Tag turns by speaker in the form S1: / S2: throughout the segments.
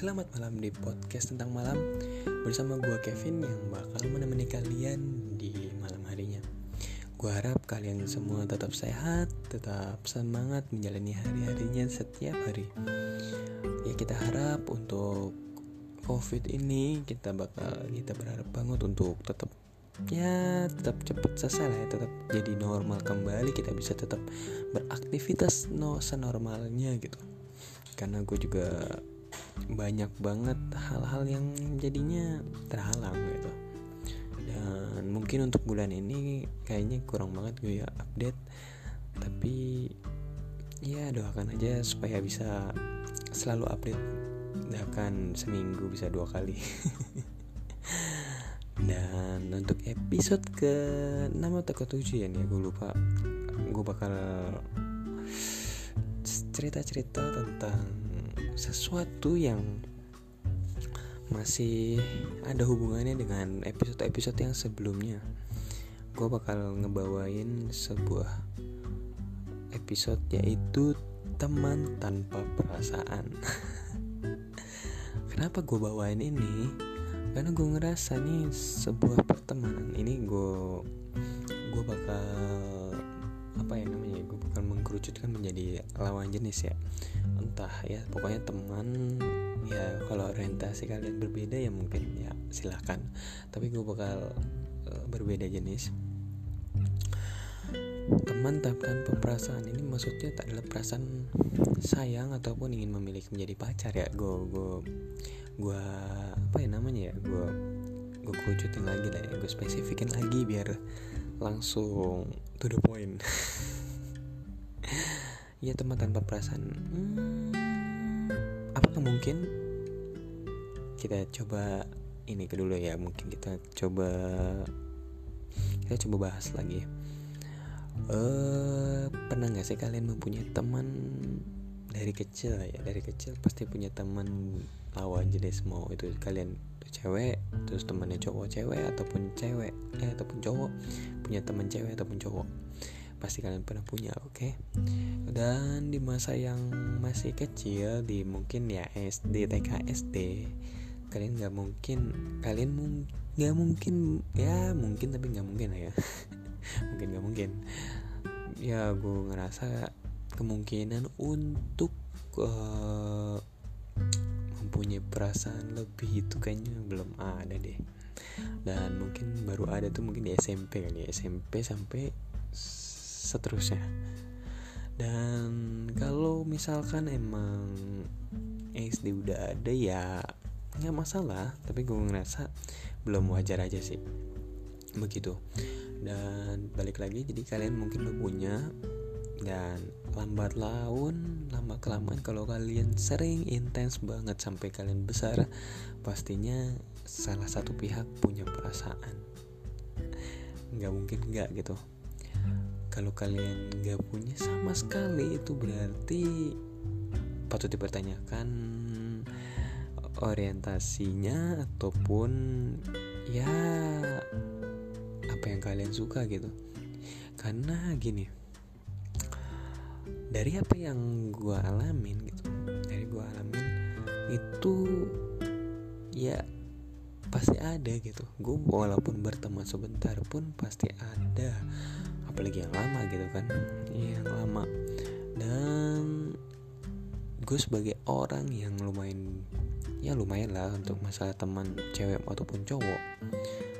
S1: Selamat malam di podcast tentang malam. Bersama gue Kevin yang bakal menemani kalian di malam harinya. Gue harap kalian semua tetap sehat Tetap semangat menjalani hari-harinya setiap hari. Ya kita harap untuk covid ini Kita bakal kita berharap banget untuk tetap ya tetap cepat selesai lah ya tetap jadi normal kembali kita bisa tetap beraktivitas no senormalnya gitu. Karena gue juga banyak banget hal-hal yang jadinya terhalang gitu. Dan mungkin untuk bulan ini kayaknya kurang banget gue ya update. Tapi ya doakan aja supaya bisa selalu update. Bahkan seminggu bisa dua kali. Dan untuk episode ke 6 atau ke 7 ya nih gue lupa. Gue bakal cerita-cerita tentang sesuatu yang masih ada hubungannya dengan episode-episode yang sebelumnya. Gue bakal ngebawain sebuah episode yaitu teman tanpa perasaan. Kenapa gue bawain ini? Karena gue ngerasa nih sebuah pertemanan ini gue gue bakal apa ya namanya gue mengkerucutkan menjadi lawan jenis ya. Entah ya pokoknya teman ya kalau orientasi kalian berbeda ya mungkin ya silahkan. Tapi gue bakal uh, berbeda jenis. Teman tanpa perasaan ini maksudnya tak adalah perasaan sayang ataupun ingin memiliki menjadi pacar ya. Gue gue gue apa ya namanya ya gue gue kerucutin lagi lah ya gue spesifikin lagi biar langsung to the point ya teman tanpa perasaan. Hmm, apakah mungkin kita coba ini ke dulu ya? Mungkin kita coba kita coba bahas lagi uh, pernah nggak sih kalian mempunyai teman dari kecil ya? Dari kecil pasti punya teman lawan jenis mau itu kalian cewek terus temannya cowok cewek ataupun cewek eh ataupun cowok punya teman cewek ataupun cowok pasti kalian pernah punya oke? Okay? dan di masa yang masih kecil di mungkin ya SD TK SD kalian nggak mungkin kalian nggak mung mungkin ya mungkin tapi nggak mungkin lah ya. Mungkin nggak mungkin. Ya gue ngerasa kemungkinan untuk uh, mempunyai perasaan lebih itu kayaknya belum ada deh. Dan mungkin baru ada tuh mungkin di SMP kali ya. SMP sampai seterusnya. Dan kalau misalkan emang SD udah ada ya nggak masalah. Tapi gue ngerasa belum wajar aja sih. Begitu. Dan balik lagi jadi kalian mungkin udah punya dan lambat laun lama kelamaan kalau kalian sering intens banget sampai kalian besar pastinya salah satu pihak punya perasaan. Nggak mungkin nggak gitu kalau kalian nggak punya sama sekali. Itu berarti patut dipertanyakan orientasinya ataupun ya apa yang kalian suka gitu. Karena gini dari apa yang gue alamin gitu dari gue alamin itu ya pasti ada gitu. Gue walaupun berteman sebentar pun pasti ada. Apalagi yang lama gitu kan. Yang lama. Dan gue sebagai orang yang lumayan ya lumayan lah untuk masalah teman cewek ataupun cowok.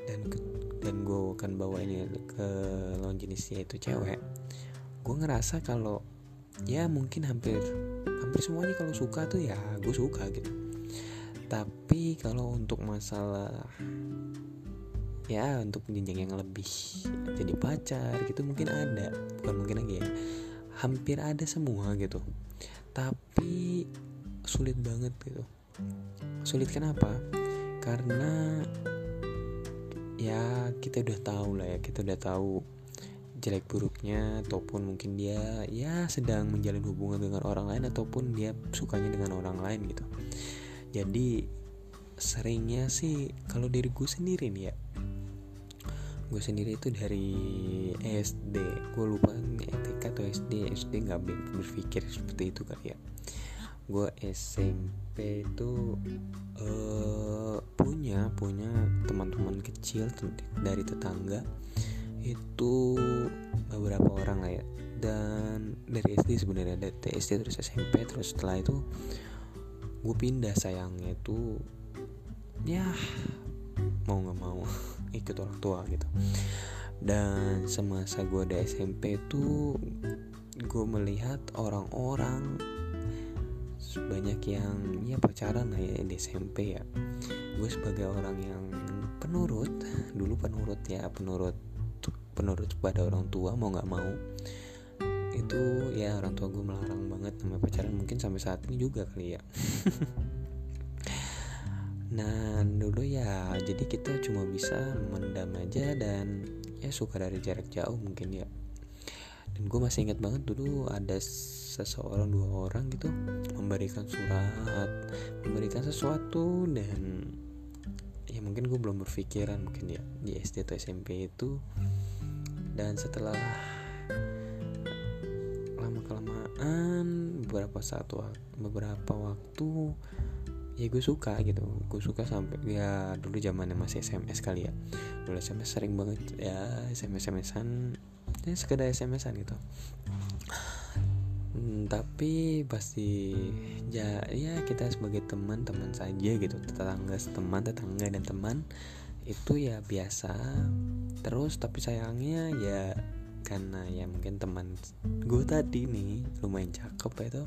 S1: Dan dan gue akan bawa ini ke lawan jenisnya itu cewek. Gue ngerasa kalau ya mungkin hampir hampir semuanya kalau suka tuh ya gue suka gitu tapi kalau untuk masalah ya untuk jenjang yang lebih jadi pacar gitu mungkin ada. Bukan mungkin lagi ya. Hampir ada semua gitu. Tapi sulit banget gitu. Sulit kenapa? Karena ya kita udah tahu lah ya kita udah tahu jelek buruknya ataupun mungkin dia ya sedang menjalin hubungan dengan orang lain ataupun dia sukanya dengan orang lain gitu jadi seringnya sih kalau diri gue sendiri nih ya gue sendiri itu dari SD gue lupa TK atau SD SD nggak berpikir seperti itu kali ya. Gue SMP itu uh, punya punya teman-teman kecil dari tetangga itu beberapa orang lah ya. Dan dari SD sebenarnya dari SD terus SMP terus setelah itu gue pindah sayangnya itu ya mau nggak mau ikut orang tua gitu. Dan semasa gue di SMP itu gue melihat orang-orang banyak yang ya pacaran lah ya di SMP ya. Gue sebagai orang yang penurut dulu penurut ya penurut penurut pada orang tua mau nggak mau itu ya orang tua gue melarang banget namanya pacaran mungkin sampai saat ini juga kali ya. Nah dulu ya jadi kita cuma bisa mendam aja dan ya suka dari jarak jauh mungkin ya. Dan gue masih ingat banget dulu ada seseorang dua orang gitu memberikan surat memberikan sesuatu dan ya mungkin gue belum berpikiran mungkin ya di SD atau SMP itu. Dan setelah kelamaan beberapa saat beberapa waktu ya gue suka gitu. Gue suka sampai ya dulu zamannya masih SMS kali ya. Dulu SMS sering banget ya SMS SMSan ya sekedar SMSan gitu. Hmm, tapi pasti ya ya kita sebagai teman teman saja gitu. Tetangga teman tetangga dan teman itu ya biasa terus. Tapi sayangnya ya karena ya mungkin teman gue tadi nih lumayan cakep ya itu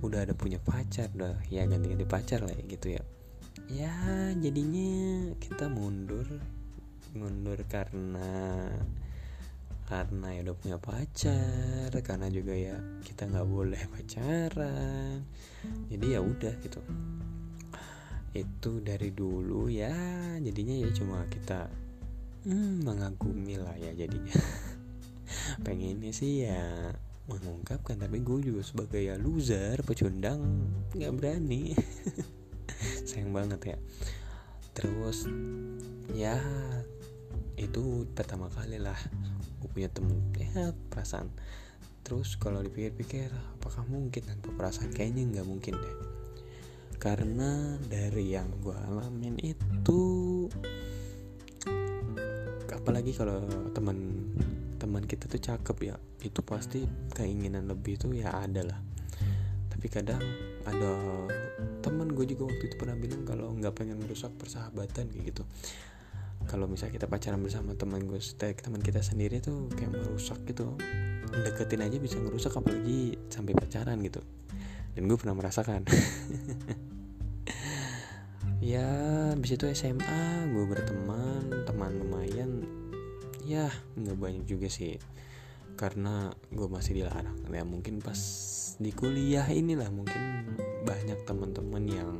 S1: udah ada punya pacar udah ya ganti-ganti pacar lah ya gitu ya. Ya jadinya kita mundur mundur karena karena ya udah punya pacar karena juga ya kita nggak boleh pacaran. Jadi ya udah gitu. Itu dari dulu ya jadinya ya cuma kita hmm, mengagumi lah ya jadinya pengennya sih ya mengungkapkan tapi gue juga sebagai ya loser pecundang nggak berani. Sayang banget ya. Terus ya itu pertama kali lah gue punya temen ya perasaan. Terus kalau dipikir-pikir apakah mungkin tanpa perasaan? Kayaknya nggak mungkin deh. Karena dari yang gue alamin itu apalagi kalau teman teman kita tuh cakep ya. Itu pasti keinginan lebih tuh ya ada lah. Tapi kadang ada teman gue juga waktu itu pernah bilang kalau nggak pengen merusak persahabatan kayak gitu. Kalau misalnya kita pacaran bersama teman gue teman kita sendiri tuh kayak merusak gitu. Deketin aja bisa ngerusak apalagi sampai pacaran gitu. Dan gue pernah merasakan. Ya habis itu SMA gue berteman teman lumayan ya nggak banyak juga sih. Karena gue masih dilarang. Ya mungkin pas di kuliah inilah mungkin banyak teman-teman yang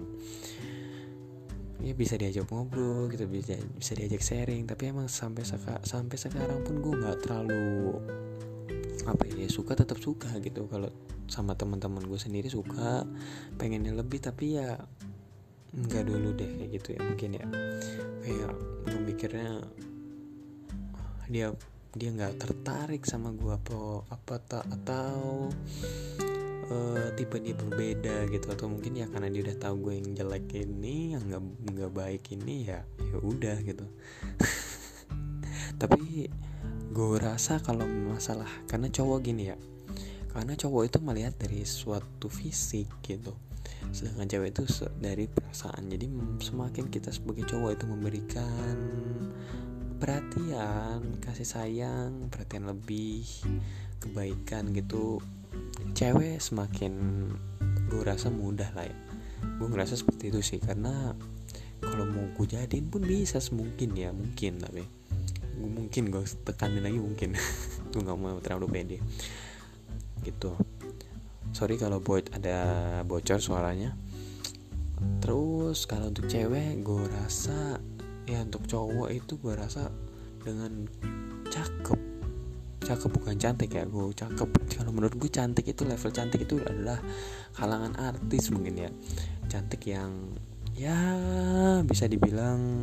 S1: ya bisa diajak ngobrol gitu bisa bisa diajak sharing. Tapi emang sampai sampai sekarang pun gue nggak terlalu apa ya suka tetap suka gitu. Kalau sama teman-teman gue sendiri suka pengennya lebih tapi ya nggak dulu deh kayak gitu ya. Mungkin ya. Kayak gue mikirnya dia dia nggak tertarik sama gue apa apa tak atau uh, tipe dia berbeda gitu atau mungkin ya karena dia udah tahu gue yang jelek ini yang nggak nggak baik ini ya ya udah gitu. Tapi gue rasa kalau masalah karena cowok gini ya karena cowok itu melihat dari suatu fisik gitu sedangkan cewek itu dari perasaan. Jadi semakin kita sebagai cowok itu memberikan perhatian kasih sayang perhatian lebih kebaikan gitu. Cewek semakin gue rasa mudah lah ya. Gue ngerasa seperti itu sih karena kalau mau gue jadiin pun bisa semungkin ya mungkin tapi gue mungkin gue tekanin lagi mungkin. Gue nggak mau terlalu pede. Gitu. Sorry kalau buat ada bocor suaranya. Terus kalau untuk cewek gue rasa ya untuk cowok itu gue rasa dengan cakep. Cakep bukan cantik ya gue cakep. Kalau menurut gue cantik itu level cantik itu adalah kalangan artis mungkin ya. Cantik yang ya bisa dibilang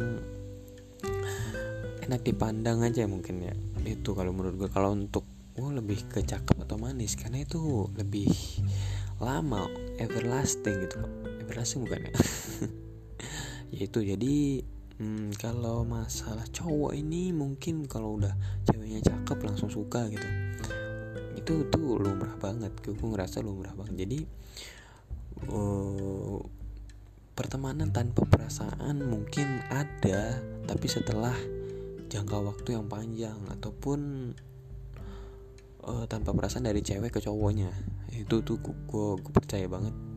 S1: enak dipandang aja mungkin ya. Itu kalau menurut gue kalau untuk gue lebih ke cakep atau manis karena itu lebih lama everlasting gitu everlasting bukan ya? Yaitu jadi hmm, kalau masalah cowok ini mungkin kalau udah ceweknya cakep langsung suka gitu. Itu tuh lumrah banget gue ngerasa lumrah banget. Jadi uh, pertemanan tanpa perasaan mungkin ada tapi setelah jangka waktu yang panjang ataupun uh, tanpa perasaan dari cewek ke cowoknya. Itu tuh gue, gue percaya banget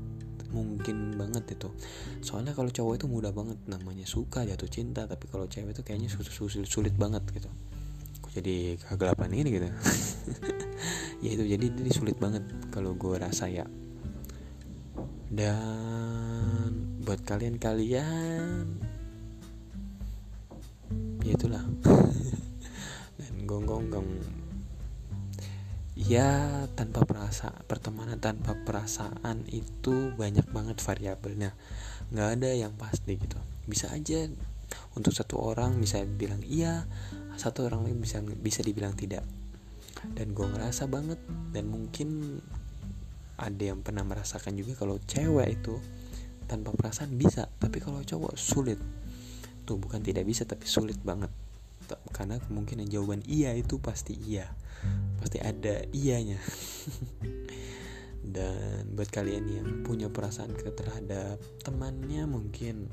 S1: mungkin banget itu. Soalnya kalau cowok itu mudah banget namanya suka jatuh cinta tapi kalau cewek itu kayaknya sulit, sulit, sulit banget gitu. Kok jadi kegelapan ini gitu? Ya itu jadi ini sulit banget kalau gue rasa ya. Dan buat kalian-kalian ya itulah ya tanpa perasa pertemanan tanpa perasaan itu banyak banget variabelnya. Nggak ada yang pasti gitu. Bisa aja untuk satu orang bisa bilang iya satu orang lain bisa bisa dibilang tidak. Dan gue ngerasa banget dan mungkin ada yang pernah merasakan juga kalau cewek itu tanpa perasaan bisa tapi kalau cowok sulit. Tuh bukan tidak bisa tapi sulit banget karena kemungkinan jawaban iya itu pasti iya. Pasti ada iyanya. Dan buat kalian yang punya perasaan ke terhadap temannya mungkin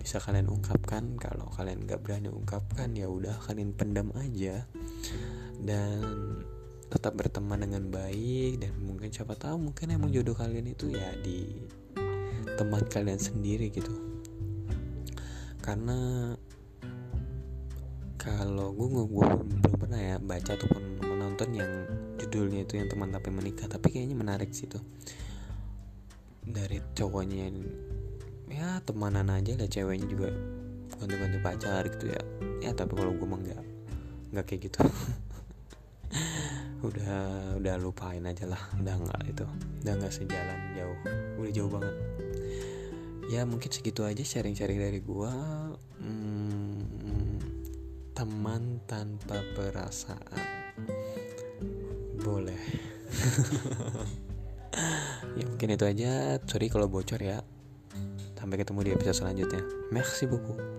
S1: bisa kalian ungkapkan. Kalau kalian nggak berani ungkapkan ya udah kalian pendam aja. Dan tetap berteman dengan baik dan mungkin siapa tahu mungkin emang jodoh kalian itu ya di teman kalian sendiri gitu. Karena kalau gue gue belum pernah ya baca ataupun menonton yang judulnya itu yang teman tapi menikah tapi kayaknya menarik sih tuh. Dari cowoknya ya temanan aja lah ceweknya juga. Ganti-ganti pacar gitu ya. Ya tapi kalau gue mah nggak nggak kayak gitu. Udah udah lupain aja lah. Udah nggak itu udah nggak sejalan jauh. Udah jauh banget. Ya mungkin segitu aja sharing-sharing dari gua. Hmm, teman tanpa perasaan. Boleh. Ya mungkin itu aja. Sorry kalau bocor ya. Sampai ketemu di episode selanjutnya. Merci beaucoup